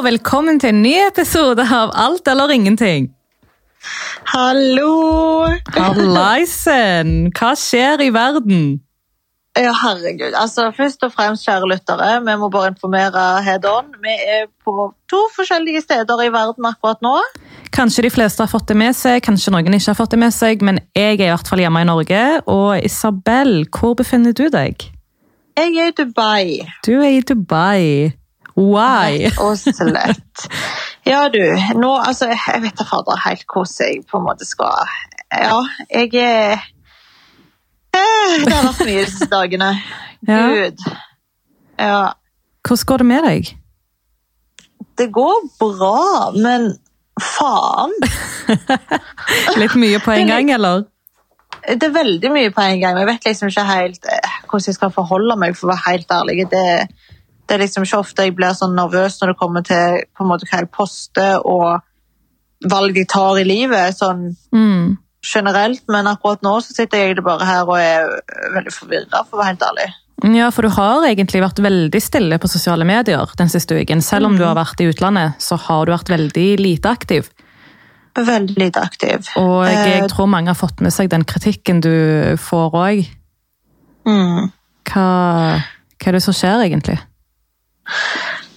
og velkommen til en ny episode av Alt eller ingenting. Hallo! Hallaisen! Hva skjer i verden? Ja, herregud. Altså, først og fremst, kjære lyttere, vi må bare informere head on. Vi er på to forskjellige steder i verden akkurat nå. Kanskje de fleste har fått det med seg, kanskje noen ikke har fått det med seg, men jeg er i hvert fall hjemme i Norge. Og Isabel, hvor befinner du deg? Jeg er i Dubai. Du er i Dubai. Why? Rett og slett. Ja, du. Nå, altså, jeg vet da fader helt hvordan jeg på en måte skal Ja, jeg er Eh, Det har vært mye disse dagene. Ja. Gud. Ja. Hvordan går det med deg? Det går bra, men faen. Litt mye på en gang, eller? Det er veldig mye på en gang. Jeg vet liksom ikke helt eh, hvordan jeg skal forholde meg, for å være helt ærlig. Det, det er liksom ikke ofte jeg blir sånn nervøs når det kommer til på en måte hva jeg poster og valg jeg tar i livet, sånn Mm. generelt. Men akkurat nå så sitter jeg bare her og er veldig forvirra, for å være helt ærlig. Ja, for du har egentlig vært veldig stille på sosiale medier den siste uken. Selv om du har vært i utlandet, så har du vært veldig lite aktiv. Veldig lite aktiv. Og jeg, jeg tror mange har fått med seg den kritikken du får òg. mm. Hva, hva er det som skjer, egentlig?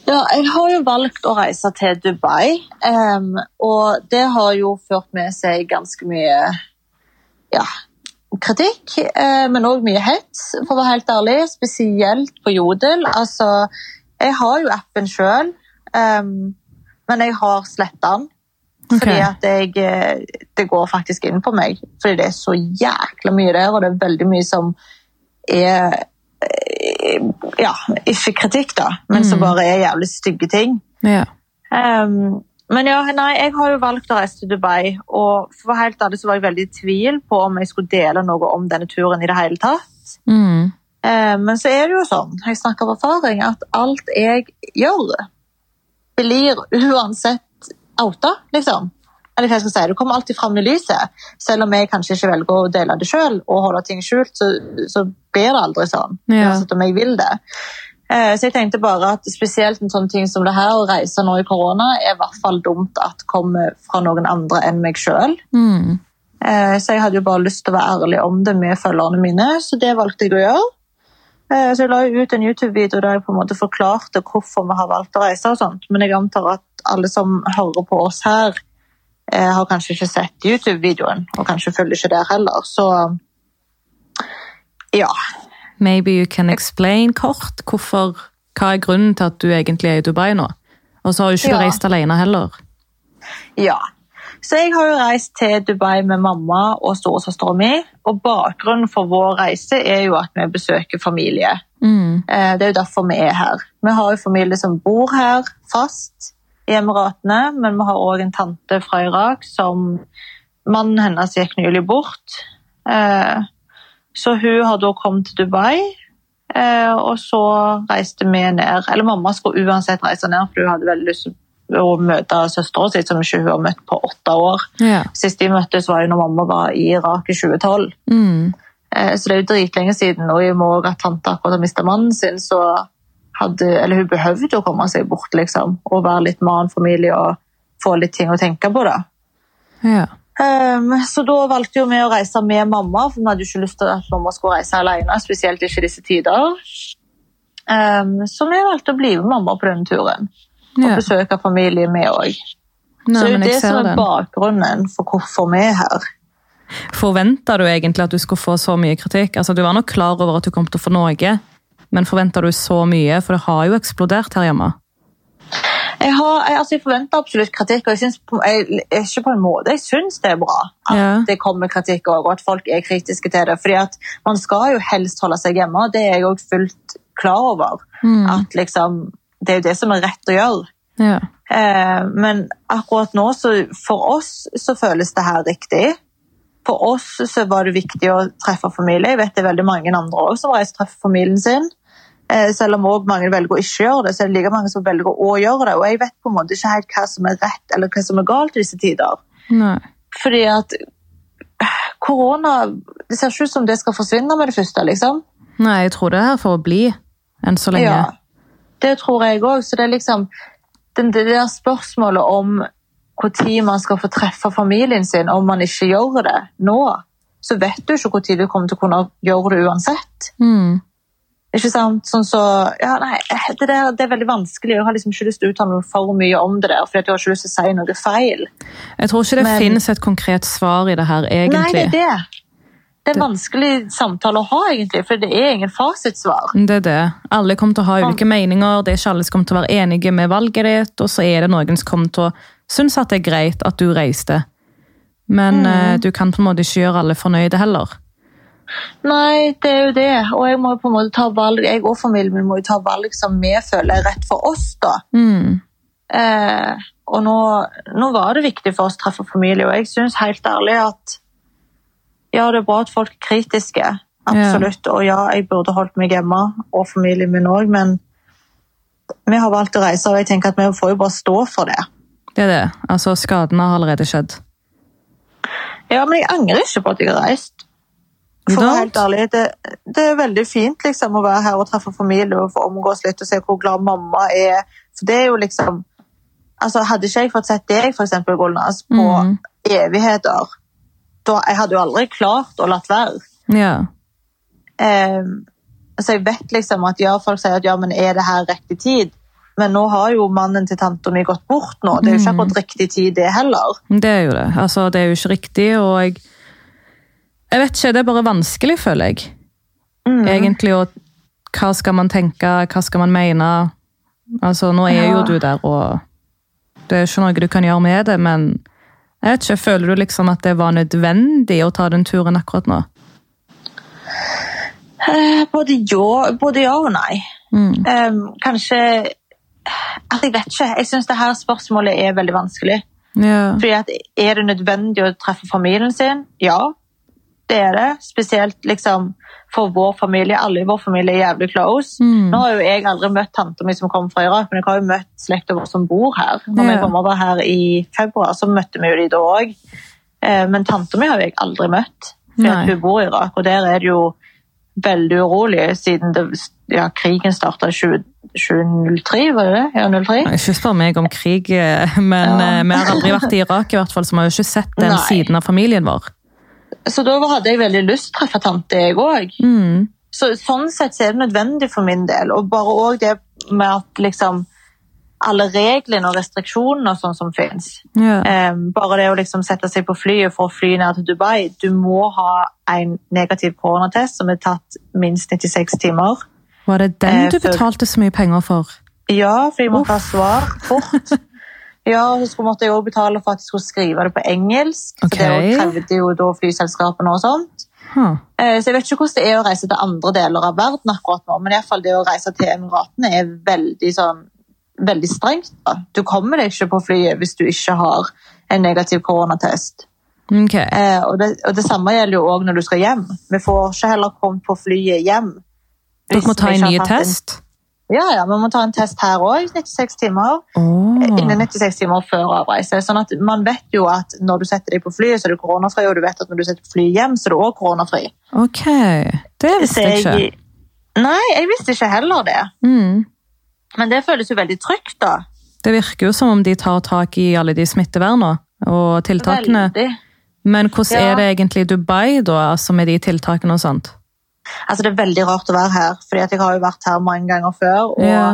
Ja, jeg har jo valgt å reise til Dubai, um, og det har jo ført med seg ganske mye ja, kritikk, eh, men òg mye hets, for å være helt ærlig, spesielt på Jodel. Altså, jeg har jo appen sjøl, men jeg har sletta den. Fordi Ok. at jeg, eh, det går faktisk inn på meg. Fordi det er så jækla mye der, og det er veldig mye som er eh, Ja, ikke kritikk, da, men som Mm. bare er jævlig stygge ting. Ja. Um, men ja, nei, jeg har jo valgt å reise til Dubai, og for helt ærlig så var jeg veldig i tvil på om jeg skulle dele noe om denne turen i det hele tatt. Mm. Um, men så er det jo sånn, jeg snakker av erfaring, at alt jeg gjør, blir uansett outa, liksom. Eller hva jeg skal si, det kommer alltid fram i lyset. Selv om jeg kanskje ikke velger å dele det sjøl og holde ting skjult, så, så blir det aldri sånn. Ja. Uansett om jeg vil det. Eh, Så jeg tenkte bare at spesielt en sånn ting som det her, å reise nå i korona, er i hvert fall dumt at kommer fra noen andre enn meg sjøl. Mm. Eh, Så jeg hadde jo bare lyst til å være ærlig om det med følgerne mine, så det valgte jeg å gjøre. Eh, Så jeg la ut en YouTube-video der jeg på en måte forklarte hvorfor vi har valgt å reise og sånt, men jeg antar at alle som hører på oss her, eh, har kanskje ikke sett YouTube-videoen, og kanskje følger ikke der heller, så ja. Maybe you can explain kort hvorfor, hva er grunnen til at du egentlig er i Dubai nå? Og så har du ikke Ja. reist alene heller. Ja. Så jeg har jo reist til Dubai med mamma og storesøstera mi, og bakgrunnen for vår reise er jo at vi besøker familie. Mm. Eh, Det er jo derfor vi er her. Vi har jo familie som bor her fast i Emiratene, men vi har òg en tante fra Irak som mannen hennes gikk nylig bort. Eh, Så hun har da kommet til Dubai, eh, og så reiste vi ned. Eller mamma skulle uansett reise ned, for hun hadde veldig lyst til å møte søstera si, som ikke hun har møtt på åtte år. Ja. Sist de møttes, var jo når mamma var i Irak i 2012. Mm. Eh, Så det er jo dritlenge siden, og i og med at tante akkurat har mistet mannen sin, så hadde, eller hun behøvde å komme seg bort, liksom, og være litt med en familie og få litt ting å tenke på, da. ja. Um, så da valgte jo vi å reise med mamma, for vi hadde jo ikke lyst til at mamma skulle reise alene, spesielt ikke disse tider. Um, så vi valgte å bli med mamma på denne turen, og ja. besøke familie med òg. Så det er jo det som er den. bakgrunnen for hvorfor vi er her. Forventa du egentlig at du skulle få så mye kritikk? Altså, Du var nok klar over at du kom til å få noe, men forventer du så mye? For det har jo eksplodert her hjemme. Jeg, har, jeg, altså, jeg forventer absolutt kritikk, og jeg synes jeg, ikke på en måte, jeg syns det er bra at Ja. det kommer kritikk også, og at folk er kritiske til det. fordi at man skal jo helst holde seg hjemme, det er jeg òg fullt klar over. Mm. At liksom, det er jo det som er rett å gjøre. Ja. Eh, men akkurat nå, så for oss, så føles det her riktig. For oss så var det viktig å treffe familie. Jeg vet det er veldig mange andre også som reiser og treffer familien sin. Eh, selv om også mange velger å ikke gjøre det, så er det like mange som velger å gjøre det. Og jeg vet på en måte ikke helt hva som er rett eller hva som er galt i disse tider. Nei. Fordi at korona Det ser ikke ut som det skal forsvinne med det første, liksom. Nei, jeg tror det er her for å bli enn så lenge. Ja, det tror jeg òg. Så det er liksom det der spørsmålet om når man skal få treffe familien sin om man ikke gjør det nå, så vet du ikke når du kommer til å kunne gjøre det uansett. Mm. Ikke sant? Sånn så, ja, nei, det, der, det, er veldig vanskelig. Jeg har liksom ikke lyst til å uttale meg for mye om det der, for jeg har ikke lyst til å si noe feil. Jeg tror ikke det Men, finnes et konkret svar i det her, egentlig. Nei, det er det. Det er en vanskelig samtale å ha, egentlig, for det er ingen fasitsvar. Det er det. Alle kommer til å ha ulike meninger, det er ikke alle som kommer til å være enige med valget ditt, og så er det noen som kommer til å synes at det er greit at du reiste. Men mm. uh, du kan på en måte ikke gjøre alle fornøyde heller. Nei, det er jo det. Og jeg må på en måte ta valg, jeg og familien min må jo ta valg som vi føler er rett for oss. da. Mm. Eh, og nå, nå, var det viktig for oss å treffe familie, og jeg syns helt ærlig at ja, det er bra at folk er kritiske. Absolutt. Ja. Og ja, jeg burde holdt meg hjemme, og familien min òg, men vi har valgt å reise, og jeg tenker at vi får jo bare stå for det. Det er det. Altså, skadene har allerede skjedd. Ja, men jeg angrer ikke på at jeg har reist. For å være helt ærlig, det, det, er veldig fint liksom, å være her og treffe familie og få omgås litt og se hvor glad mamma er. For det er jo liksom altså Hadde ikke jeg fått sett deg, for eksempel, Golnas, på mm. evigheter da, Jeg hadde jo aldri klart å latt være. Ja. Um, så jeg vet liksom at ja, folk sier at ja, men er det her riktig tid? Men nå har jo mannen til tanta mi gått bort nå. Det er jo ikke mm. akkurat riktig tid, det heller. Det er jo det. Altså, det er jo ikke riktig, og jeg Jeg vet ikke, det er bare vanskelig, føler jeg. Mm. Egentlig, og hva skal man tenke, hva skal man mene? Altså, nå er ja. jo du der, og det er ikke noe du kan gjøre med det, men jeg vet ikke, føler du liksom at det var nødvendig å ta den turen akkurat nå? Eh, både ja, både ja og nei. Mm. Um, kanskje Altså, jeg vet ikke. Jeg syns dette spørsmålet er veldig vanskelig. Ja. Fordi at Er det nødvendig å treffe familien sin? Ja, det det. Spesielt liksom for vår familie. Alle i vår familie er jævlig close. Mm. Nå har jo jeg aldri møtt tanta mi som kommer fra Irak, men jeg har jo møtt slekta vår som bor her. Når ja. kom over her i februar, så møtte vi jo de da òg. Eh, men tanta mi har jeg aldri møtt, for hun bor i Irak. Og der er det jo veldig urolig siden det, ja, krigen starta i 2003, var det det? Ja, 03? Ikke spør meg om krig, eh, men ja. Eh, vi har aldri vært i Irak, i hvert fall, så vi har jo ikke sett den Nei. siden av familien vår. Så da hadde jeg veldig lyst til å treffe tante, jeg òg. Mm. Så, sånn sett så er det nødvendig for min del. Og bare òg det med at liksom alle reglene og restriksjonene og sånn som finnes. Ja. Um, bare det å liksom sette seg på flyet for å fly ned til Dubai. Du må ha en negativ koronatest som er tatt minst 96 timer. Var det den du uh, betalte så mye penger for? Ja, for jeg måtte ha svar fort. Ja, og så måtte jeg også betale for at jeg skulle skrive det på engelsk. Okay. For det krevde jo da flyselskapene og sånt. Eh, så jeg vet ikke hvordan det er å reise til andre deler av verden akkurat nå, men i fall det å reise til Emiratene er veldig, sånn, veldig strengt. Da. Du kommer deg ikke på flyet hvis du ikke har en negativ koronatest. Okay. Eh, og, det, og, det, samme gjelder jo òg når du skal hjem. Vi får ikke heller komme på flyet hjem. Dere må ta en ny test? Ja, ja, vi må ta en test her òg. 96 timer. Oh. Innen 96 timer før avreise. Sånn at Man vet jo at når du setter deg på flyet, så er du koronafri, og du vet at når du setter flyet hjem, så er du òg koronafri. Ok, Det visste jeg ikke. Nei, jeg visste ikke heller det. Mm. Men det føles jo veldig trygt, da. Det virker jo som om de tar tak i alle de smittevernene og tiltakene. Veldig. Men hvordan ja. er det egentlig i Dubai, da, altså med de tiltakene og sånt? Altså, det er veldig rart å være her, fordi jeg har jo vært her mange ganger før. Og ja.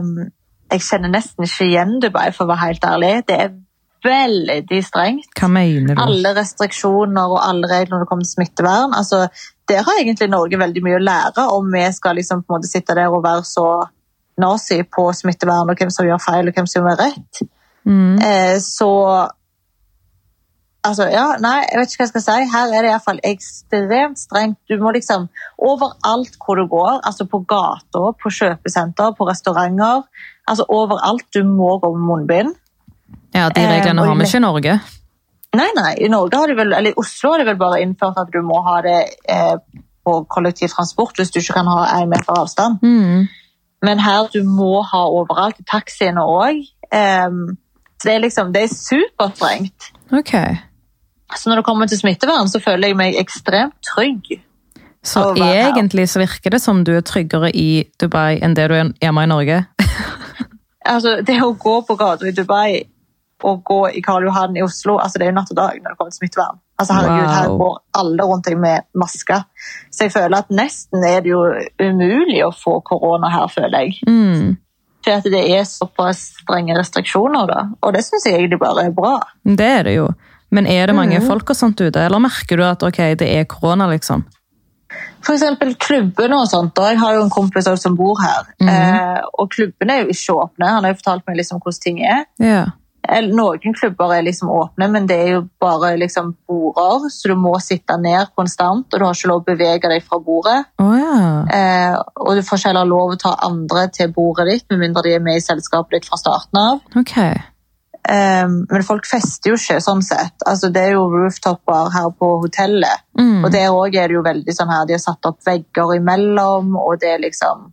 um, jeg kjenner nesten ikke igjen Dubai, for å være helt ærlig. Det er veldig strengt. Hva mener du? Alle restriksjoner og alle regler når det kommer til smittevern. Altså, der har egentlig Norge veldig mye å lære om vi skal liksom på en måte sitte der og være så nazi på smittevern og hvem som gjør feil og hvem som gjør rett. Mm. Eh, så Altså, ja, nei, jeg vet ikke hva jeg skal si. Her er det iallfall ekstremt strengt. Du må liksom overalt hvor du går, altså på gata, på kjøpesenter, på restauranter, altså overalt, du må gå med munnbind. Ja, de reglene eh, har vi ikke i Norge. Nei, nei. I Norge har de vel, eller i Oslo har de vel bare innført at du må ha det eh, på kollektivtransport hvis du ikke kan ha én meter avstand. Mm. Men her du må ha overalt, i taxiene òg. Um, så det er liksom, det er superstrengt. Okay. Så når det kommer til smittevern, så føler jeg meg ekstremt trygg. Så egentlig så virker det som du er tryggere i Dubai enn det du er hjemme i Norge? altså, det å gå på gata i Dubai og gå i Karl Johan i Oslo, altså det er jo natt og dag når det kommer til smittevern. Altså herregud, Her går alle rundt deg med masker. Så jeg føler at nesten er det jo umulig å få korona her, føler jeg. Mm. For at det er såpass strenge restriksjoner, da. Og det syns jeg egentlig bare er bra. Det er det jo. Men er det mange mm. folk og sånt ute, eller merker du at ok, det er korona, liksom? For eksempel klubbene og sånt. og Jeg har jo en kompis som bor her. Mm. eh, og klubbene er jo ikke åpne. Han har jo fortalt meg liksom hvordan ting er. Ja. Noen klubber er liksom åpne, men det er jo bare liksom border, så du må sitte ned konstant, og du har ikke lov å bevege deg fra bordet. Oh, ja. Eh, og du får ikke heller lov å ta andre til bordet ditt, med mindre de er med i selskapet ditt fra starten av. Ok. Eh, men folk fester jo ikke sånn sett. Altså, det er jo rooftopper her på hotellet. Mm. Og der òg er det jo veldig sånn her, de har satt opp vegger imellom, og det er liksom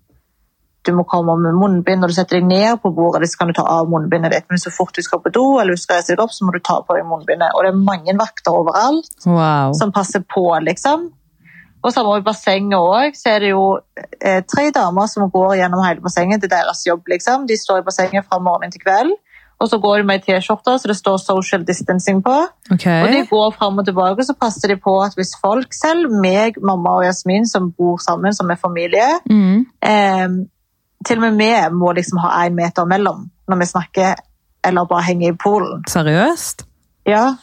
Du må komme med munnbind når du setter deg ned på bordet, så kan du ta av munnbindet ditt. Men så fort du skal på do, eller du skal reise deg opp, så må du ta på deg munnbindet. Og det er mange vakter overalt Wow. som passer på, liksom. Og samme i bassenget òg, så er det jo eh, tre damer som går gjennom hele bassenget. Det er deres jobb, liksom. De står i bassenget fra morgen til kveld. Og så går de med T-skjorter så det står 'social distancing' på. Okay. Og de går fram og tilbake, så passer de på at hvis folk selv, meg, mamma og Jasmin, som bor sammen som er familie, Mm. eh, til og med vi må liksom ha én meter mellom når vi snakker, eller bare henger i poolen. Seriøst? Ja,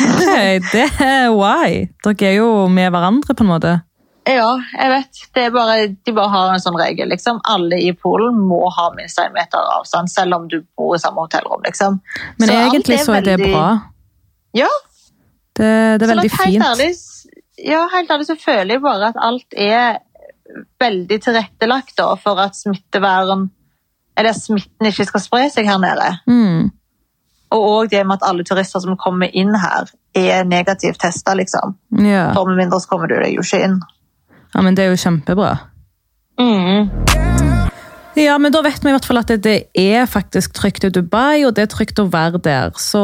okay, det er why. Dere er jo med hverandre, på en måte. Ja jeg vet. Det er bare, de bare har en sånn regel. liksom. Alle i Polen må ha minst én meter avstand, selv om du bor i samme hotellrom. liksom. Men Så egentlig egentlig så er det veldig- bra. Ja, Det, det er veldig fint. Ærlig, ja, helt ærlig så føler jeg bare at alt er veldig tilrettelagt da, for at smittevern eller smitten ikke skal spre seg her nede. Mm. Og òg det med at alle turister som kommer inn her, er negativt testa. Liksom. Ja. For med mindre så kommer du deg jo ikke inn. Ja, men det er jo kjempebra. Mm. Ja, men da vet vi i hvert fall at det, det er faktisk trygt i Dubai, og det er trygt å være der. Så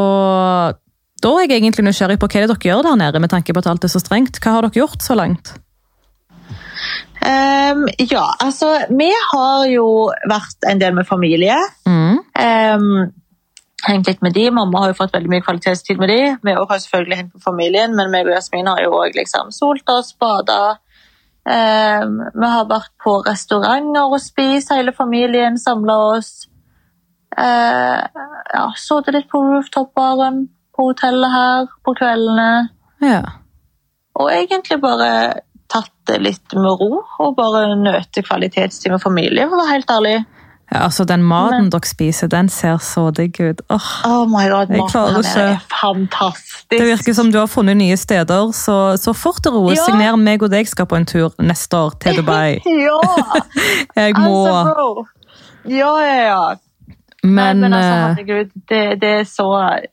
da er jeg egentlig nysgjerrig på hva det er dere gjør der nede, med tanke på at alt er så strengt. Hva har dere gjort så langt? Um, ja, altså Vi har jo vært en del med familie. Mm. Um, hengt litt med de. Mamma har jo fått veldig mye kvalitetstid med de. Vi har selvfølgelig hengt med familien, men meg og Jasmin har jo også liksom solt oss, bada. Ehm, vi har vært på restauranter og spist, hele familien samla oss. Uh, ja, Sittet litt på rooftop-baren på hotellet her på kveldene. Ja. Og egentlig bare tatt det litt med ro og bare nøte kvalitetstid med familie, for å være helt ærlig. Altså Den maten Men- dere spiser, den ser så digg ut. Åh, Oh my god, maten her er fantastisk. det virker som du har funnet nye steder, så, så fort det roer Ja. signer meg og deg skal på en tur neste år til Dubai. ja! Jeg må. Altså, bro. Ja, ja, ja. Men, Nei, men altså, eh, herregud, det, det er så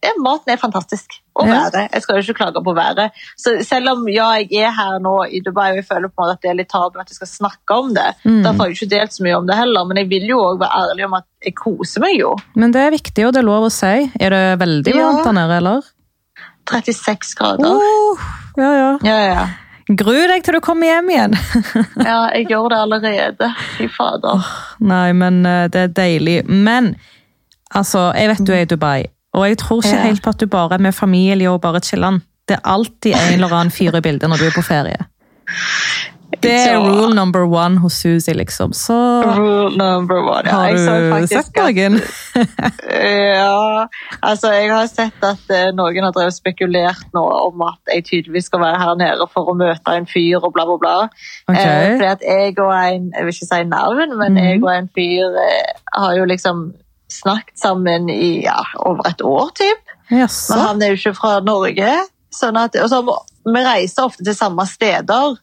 ja, Maten er fantastisk. Og Ja. Jeg skal jo ikke klage på været. Så selv om ja, jeg er her nå i Dubai og jeg føler på en måte at det er litt tabu at jeg skal snakke om det, Mm. da får jeg ikke delt så mye om det heller, men jeg vil jo også være ærlig om at jeg koser meg jo. men det er viktig, og det er lov å si. Er det veldig Ja. varmt der nede, eller? 36 grader. Oh, ja, ja. Ja, ja, ja. Gru deg til du kommer hjem igjen. Ja, jeg gjør det allerede. Fy fader. Nei, men eh, det er deilig. Men altså, jeg vet du er i Dubai, og jeg tror ikke helt på at du bare er med familie og bare chiller'n. Det er alltid en eller annen fyr i bildet når du er på ferie. Det er rule number one hos Susi, liksom. Så Rule number one. Ja, har du sett noen? Ja, altså jeg har sett at eh, noen har drevet spekulert nå om at jeg tydeligvis skal være her nede for å møte en fyr og bla, bla, bla. Okay. Eh, fordi at jeg og en, jeg vil ikke si navn, men Mhm. jeg og en fyr eh, har jo liksom snakket sammen i ja, over et år, typ. Jaså? Men han er jo ikke fra Norge. Sånn at, og så, vi reiser ofte til samme steder,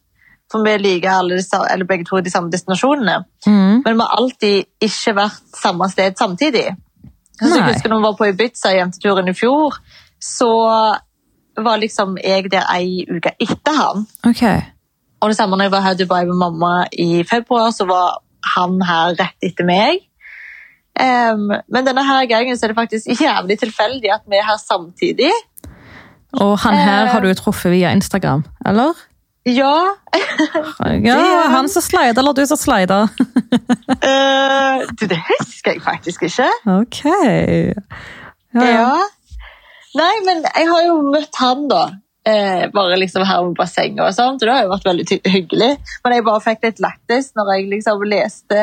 for vi liker alle, eller begge to de samme destinasjonene. Mm. Men vi har alltid ikke vært samme sted samtidig. Så jeg husker når vi var på Ibiza jenteturen i fjor, så var liksom jeg der ei uke etter han. Okay. Og det samme når jeg var her i Dubai med mamma i februar, så var han her rett etter meg. Em, men denne her gangen så er det faktisk jævlig tilfeldig at vi er her samtidig. Og han her har du truffet via Instagram, eller? Ja. Ja, han som slider, eller du som slider? Uh, du, det husker jeg faktisk ikke. Ok. Ja, Ja. Nei, men jeg har jo møtt han, da. Eh, bare liksom her med bassenget og sånt. og Det har jo vært veldig hyggelig. Men jeg bare fikk litt lættis når jeg liksom leste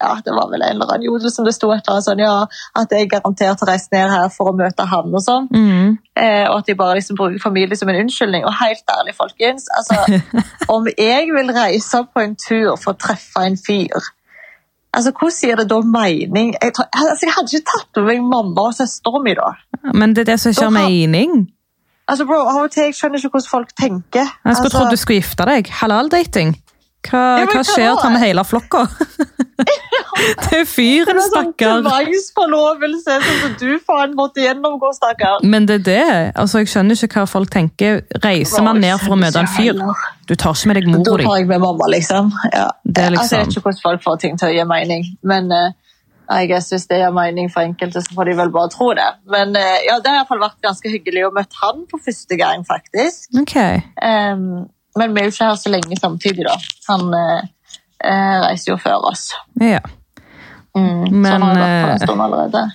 ja, Det var vel en eller annen jodel som det sto etter sånn, ja, at jeg garantert har reist ned her for å møte han og sånn. Mm. Eh, og at de bare liksom bruker familie som en unnskyldning. Og helt ærlig, folkens, altså, om jeg vil reise på en tur for å treffe en fyr Altså, Hvordan gir det da mening? Jeg, tror, altså, jeg hadde ikke tatt med meg mamma og søstera mi da. Men det er det som ikke har- mening. Altså, bro, av og til jeg skjønner ikke hvordan folk tenker. Jeg skulle altså, trodd du skulle gifte deg. Halal-dating. Hva, Ja, hva skjer da? til med hele flokka? det er fyren, det er sånn stakkar. tvangsforlovelse sånn som du faen måtte gjennomgå, stakkar. Men det er det. Altså, jeg skjønner ikke hva folk tenker. Reiser man ned for å møte en fyr? Du tar ikke med deg Da mora di. tar jeg med mamma, liksom. Ja. Det er Altså, jeg vet liksom ikke hvordan folk får ting til å gi mening, men jeg guess hvis det gir mening for enkelte, så får de vel bare tro det. Men eh, ja, det har i hvert fall vært ganske hyggelig å møte han på første gang, faktisk. Ok. Em, men vi er jo ikke her så lenge samtidig, da. Han eh, eh, reiser jo før oss. Ja. Mm, Men, eh.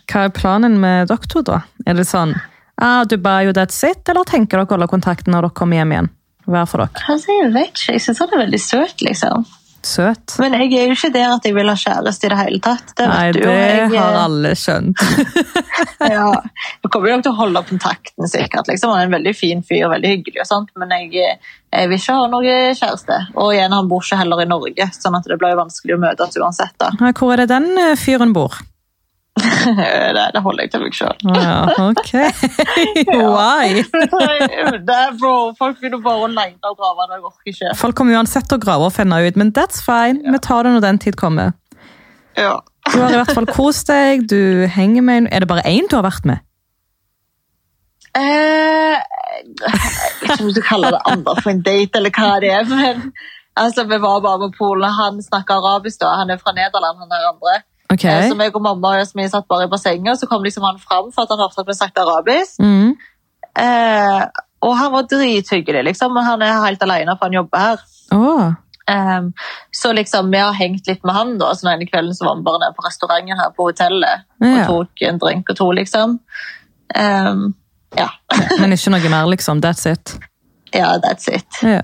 Hva er planen med dere to, da? Er det sånn ah, Dubai og that's it, eller tenker dere å holde kontakten når dere kommer hjem igjen? Hver for dere. Altså, jeg vet ikke, jeg syns han er veldig søt, liksom. Søt. Men jeg er jo ikke der at jeg vil ha kjæreste i det hele tatt. Det Nei, du det. Jeg, har eh, alle skjønt. ja, jeg kommer nok til å holde kontakten, sikkert. Liksom. Han er en veldig fin fyr, veldig hyggelig, og sånt, men jeg, jeg vil ikke ha noe kjæreste. Og igjen, han bor ikke heller i Norge, sånn at det blir vanskelig å møtes uansett. da. Hvor er det den eh, fyren bor? det, det holder jeg til meg sjøl. Ja, ok. Why? bro, folk begynner bare å lete og grave, det orker ikke. Folk kommer uansett å grave og finne ut, men that's fine. Vi tar det når den tid kommer. Ja. Du har i hvert fall kost deg, du henger med en- Er det bare én du har vært med? Eh, jeg vet ikke kaller det andre for en date, eller hva det er. Men altså, vi var bare på Polen. Han snakker arabisk, da. Han er fra Nederland, han er andre. Ok. Eh, Så meg og mamma og Yasmin satt bare i bassenget, og så kom liksom han fram for at han hørte at vi snakket arabisk. Mm. Eh, og han var drithyggelig, liksom, men han er helt alene, for han jobber her. Oh. Um, så liksom, vi har hengt litt med han, da. Så den ene kvelden så var vi bare nede på restauranten her på hotellet og tok en drink og to, liksom. Um, ja. Men ikke noe mer, liksom. That's it. ja, that's it. Ja.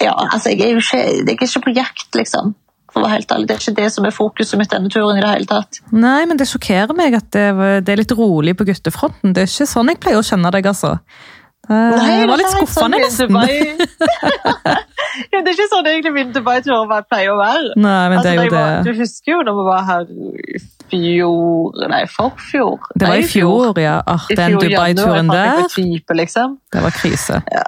Ja, altså, jeg er jo ikke, jeg er ikke på jakt, liksom. For å være helt ærlig, Det er ikke det som er fokuset mitt denne turen. i det hele tatt. Nei, men det sjokkerer meg at det, det er litt rolig på guttefronten. Det er ikke sånn jeg pleier å kjenne deg, altså. Det Nei, var litt skuffende, sånn nesten. ja, det er ikke sånn egentlig min Dubai-tur pleier å være. Nei, men det er Altså, jo var- det. Du husker jo da vi var her i fjor Nei, forfjor. Det var i fjor, ja. Ah, den Dubai-turen der, type, liksom. det var krise. Ja,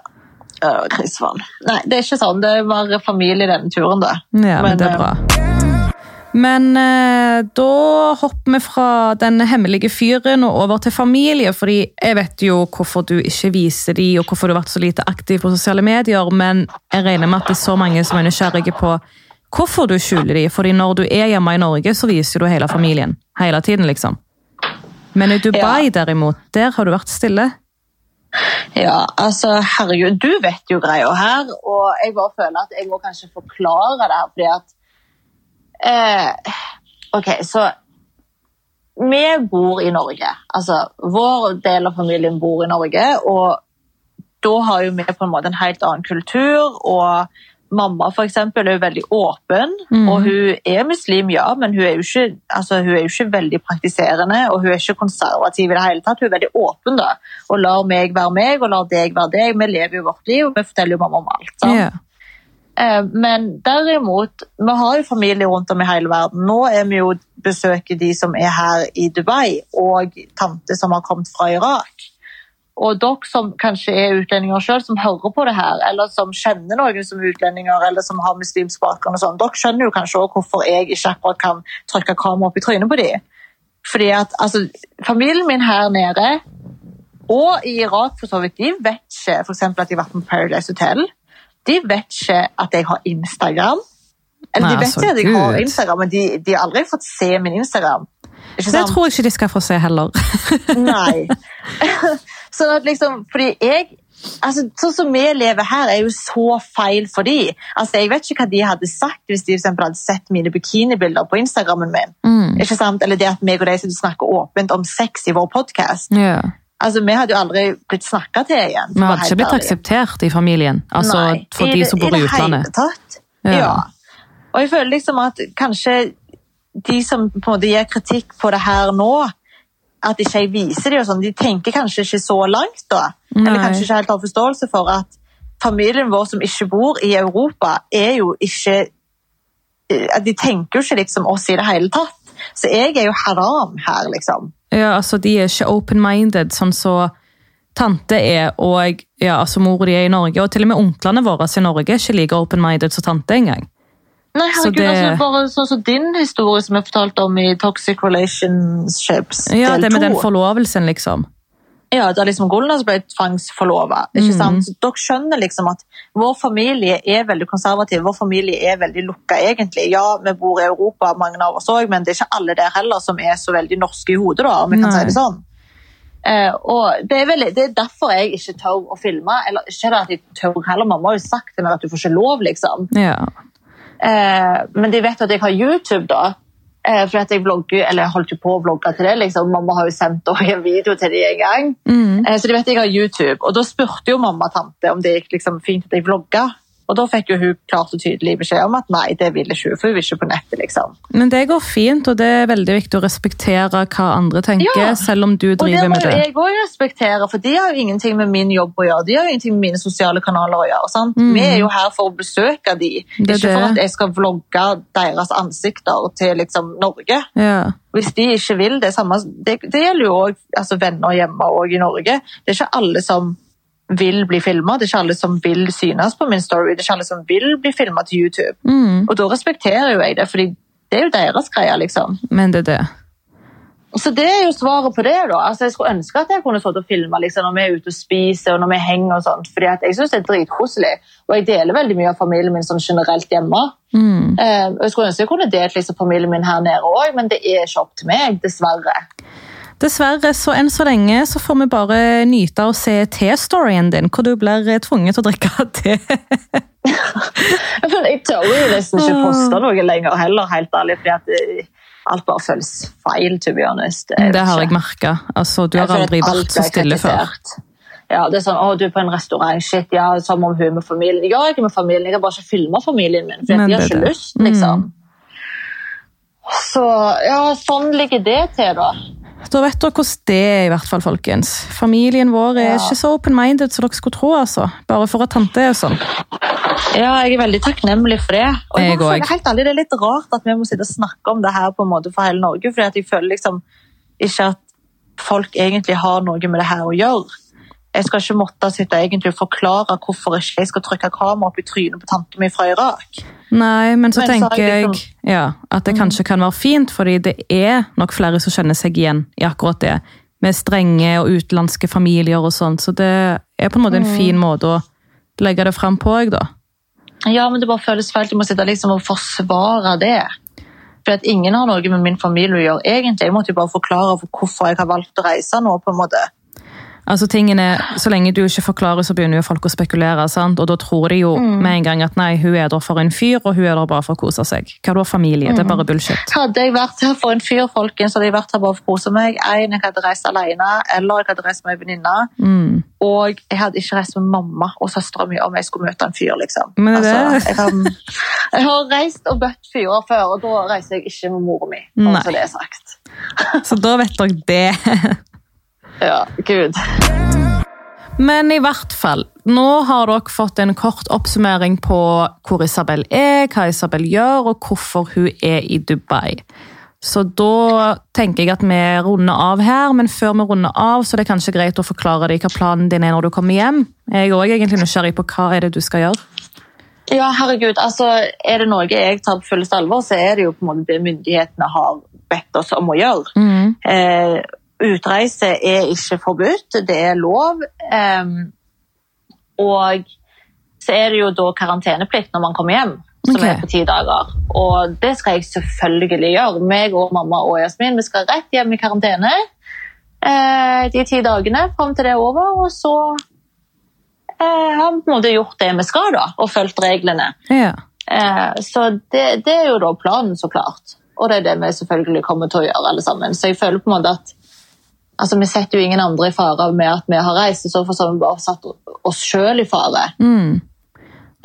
det krisevann. Nei, det er ikke sånn. Det var familie denne turen, da. Ja, men Men, det er eh, bra. Men eh, da hopper vi fra den hemmelige fyren og over til familie, fordi jeg vet jo hvorfor du ikke viser de, og hvorfor du har vært så lite aktiv på sosiale medier, men jeg regner med at det er så mange som er nysgjerrige på hvorfor du skjuler de, fordi når du er hjemme i Norge, så viser du hele familien. Hele tiden, liksom. Men i Dubai, derimot, der har du vært stille. Ja, altså, herregud, du vet jo greia her, og jeg bare føler at jeg må kanskje forklare det her, fordi at eh, Ok, så Vi bor i Norge. Altså, vår del av familien bor i Norge, og da har jo vi på en måte en helt annen kultur. og Mamma for eksempel, er jo veldig åpen, mm. og hun er muslim, ja, men hun er, jo ikke, altså, hun er jo ikke veldig praktiserende, og hun er ikke konservativ i det hele tatt. Hun er veldig åpen da, og lar meg være meg, og lar deg være deg. Vi lever jo vårt liv, og vi forteller jo mamma om alt. sant? Eh, Men derimot, vi har jo familie rundt om i hele verden. Nå er vi jo besøker de som er her i Dubai, og tante som har kommet fra Irak. Og dere som kanskje er utlendinger selv, som hører på det her, eller som kjenner noen som er utlendinger, eller som har muslimsk bakgrunn, og sånn, dere skjønner jo kanskje også hvorfor jeg ikke akkurat kan trykke kamera opp i trynet på dem. Fordi at altså, familien min her nede, og i Irak for så vidt, de vet ikke eksempel at de har vært på Paradise Hotel. De vet ikke at jeg har Instagram. Eller Nei, de vet altså, ikke at jeg har Instagram, men de, de har aldri fått se min Instagram. Det tror jeg ikke de skal få se heller. Nei. sånn at liksom, fordi jeg altså, Sånn som vi lever her, er jo så feil for de. Altså, Jeg vet ikke hva de hadde sagt hvis de for hadde sett mine bikinibilder på Instagrammen min. Mm. Ikke sant? Eller det at meg og de snakker åpent om sex i vår podkast. Yeah. Altså, vi hadde jo aldri blitt snakka til igjen. Vi hadde ikke blitt ærlig. akseptert i familien. Altså Nei, for de det- som bor i utlandet. I det hele tatt. Ja. Ja. Og jeg føler liksom at kanskje de som på en måte gir kritikk på det her nå, at ikke jeg viser dem. og sånn, de tenker kanskje ikke så langt da. Eller kanskje ikke helt har forståelse for at familien vår som ikke bor i Europa, er jo ikke eh, De tenker jo ikke liksom oss i det hele tatt. Så jeg er jo haram her, liksom. Ja, altså De er ikke open-minded, sånn så tante er, og ja, altså mor de er i Norge. Og til og med onklene våre i Norge er ikke like open-minded som tante engang. Nei, herregud, det- altså, bare sånn som din historie som jeg fortalte om i Toxic Relationships Ja, Det med den forlovelsen, liksom. Ja, da liksom Golnas ble tvangsforlova. Mm. Dere skjønner liksom at vår familie er veldig konservativ. Vår familie er veldig lukka, egentlig. Ja, vi bor i Europa, mange av oss òg, men det er ikke alle der heller som er så veldig norske i hodet, da, om vi kan Nei. si det sånn. Eh, og det er, veldig, det er derfor jeg ikke tør å filme. Eller ikke det at jeg tør heller, mamma har jo sagt til meg at du får ikke lov, liksom. Ja. Eh, men de vet at jeg har YouTube, da. Eh, for at jeg vlogger, eller jeg holdt jo på å vlogge til det. liksom. Mamma har jo sendt en video til de en gang. Mm. Eh, så de vet at jeg har YouTube. Og da spurte jo mamma og tante om det gikk liksom fint at jeg vlogga. Og da fikk jo hun klart og tydelig beskjed om at nei, det vil ikke hun, for hun vil ikke på nettet. liksom. Men det går fint, og det er veldig viktig å respektere hva andre tenker, Ja. selv om du Og det driver må med jo det. jeg òg respektere, for de har jo ingenting med min jobb å gjøre. De har jo ingenting med mine sosiale kanaler å gjøre. sant? Mm. Vi er jo her for å besøke de, Det ikke for at jeg skal vlogge deres ansikter til liksom Norge. Ja. Hvis de ikke vil det samme Det, det gjelder jo òg altså venner hjemme og i Norge. Det er ikke alle som vil bli filma, det er ikke alle som vil synes på min story. Det er ikke alle som vil bli filma til YouTube. Mm. Og da respekterer jo jeg det, fordi det er jo deres greie, liksom. Men det er det. Så det er jo svaret på det, da. Altså, jeg skulle ønske at jeg kunne stått og filma liksom, når vi er ute og spiser og når vi henger og sånt, fordi jeg syns det er dritkoselig. Og jeg deler veldig mye av familien min sånn generelt hjemme. Mm. Eh, jeg skulle ønske jeg kunne delt liksom, familien min her nede òg, men det er ikke opp til meg, dessverre. Dessverre, så enn så lenge så får vi bare nyte å se T-storyen din, hvor du blir eh, tvunget til å drikke te. Jeg tør jo nesten ikke poste noe lenger heller, helt ærlig, fordi at alt bare føles feil, to be honest. Jeg Det har jeg ikke. merka. Altså, du har aldri vært så stille før. Ja, det er sånn, å, du er på en restaurant, shit, ja, som om hun er med familien. Ja, jeg er med familien, jeg har bare ikke filmet familien min, for jeg har ikke det. lyst, liksom. Så, ja, sånn ligger det til da. Da vet dere hvordan det er, i hvert fall, folkens. Familien vår er Ja. ikke så open-minded som dere skulle tro, altså. Bare for at tante er sånn. Ja, jeg er veldig takknemlig for det. Og jeg, Jeg føler helt ærlig, Det er litt rart at vi må sitte og snakke om det her på en måte for hele Norge, fordi jeg føler liksom ikke at folk egentlig har noe med det her å gjøre. Jeg skal ikke måtte sitte egentlig forklare hvorfor ikke jeg skal trykke kamera opp i trynet på tante mi fra Irak. Nei, men så Men tenker jeg jeg liksom- ja, at det kanskje kan være fint, fordi det er nok flere som kjenner seg igjen i akkurat det. Med strenge og utenlandske familier og sånt, så det er på en måte en fin måte å legge det fram på, jeg da. Ja, men det bare føles feil. Jeg må sitte liksom og forsvare det. For at ingen har noe med min familie å gjøre, egentlig. Jeg måtte jo bare forklare for hvorfor jeg har valgt å reise nå, på en måte. Altså tingene, Så lenge du ikke forklarer, så begynner jo folk å spekulere. sant? Og da tror de jo Mm. med en gang at nei, hun er der for en fyr, og hun er der bare for å kose seg. Hva da, familie? Det er bare bullshit. Hadde jeg vært her for en fyr, folkens, hadde jeg vært her bare for å kose meg. En, jeg hadde reist alene, eller jeg hadde reist med en venninne. Mm. Og jeg hadde ikke reist med mamma og søstera mi om jeg skulle møte en fyr. liksom. Men det er det. jeg, har, jeg har reist og bøtt fyrer før, og da reiser jeg ikke med mora mi. Bare Så det er sagt. Så da vet dere det. Ja, gud. Men i hvert fall, nå har dere fått en kort oppsummering på hvor Isabel er, hva Isabel gjør, og hvorfor hun er i Dubai. Så da tenker jeg at vi runder av her, men før vi runder av, så er det kanskje greit å forklare deg hva planen din er når du kommer hjem. Jeg er også egentlig nysgjerrig på hva er det du skal gjøre. Ja, herregud. altså Er det noe jeg tar på fulleste alvor, så er det jo på en måte det myndighetene har bedt oss om å gjøre. Mm. Eh, utreise er ikke forbudt, det er lov. Og så er det jo da karanteneplikt når man kommer hjem, som okay. er på ti dager. Og det skal jeg selvfølgelig gjøre. Meg og mamma og Jasmin vi skal rett hjem i karantene eh, de ti dagene fram til det er over. Og så eh, har på en måte gjort det vi skal, da, og fulgt reglene. Ja. Eh, så det, det er jo da planen, så klart. Og det er det vi selvfølgelig kommer til å gjøre, alle sammen. Så jeg føler på en måte at altså, vi setter jo ingen andre i fare med at vi har reist, så for så har vi bare satt oss sjøl i fare. Mm.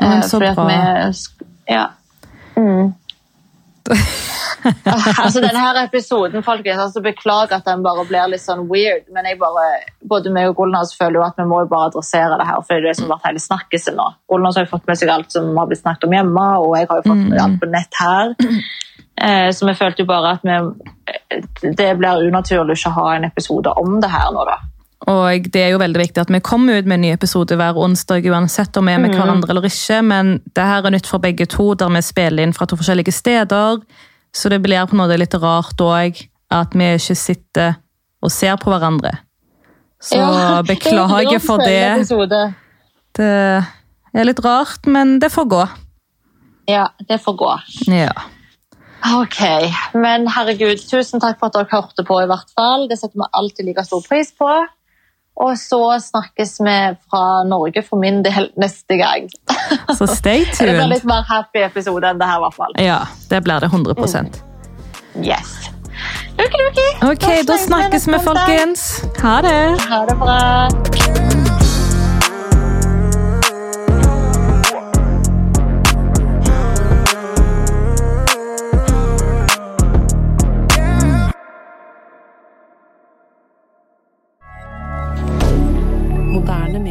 Men så fordi at bra. vi, ja. Mm. altså denne her episoden, folkens, altså Beklager at den bare blir litt sånn weird, men jeg bare, både meg og Golnas føler jo at vi må jo bare adressere det her, for det er det som har vært hele snakkisen nå. Golnas har jo fått med seg alt som har blitt snakket om hjemme, og jeg har jo fått med alt på nett her. Eh, så vi følte jo bare at vi, det blir unaturlig ikke å ha en episode om det her nå, da. Og det er jo veldig viktig at vi kommer ut med en ny episode hver onsdag, uansett om vi er med hverandre eller ikke. Men det her er nytt for begge to, der vi spiller inn fra to forskjellige steder. Så det blir på en måte litt rart òg at vi ikke sitter og ser på hverandre. Så Ja, beklager for det. Det er litt rart, men det får gå. Ja, det får gå. Ja. Ok, men herregud, tusen takk for at dere hørte på i hvert fall. Det setter vi alltid like stor pris på. Og så snakkes vi fra Norge for min del neste gang. Så stay tuned. Det blir litt mer happy episode enn det her, i hvert fall. Ja, det blir det 100% Yes. Okidoki. Ok, da snakkes vi, folkens. Ha det. Ha det bra.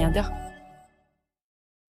rien dire.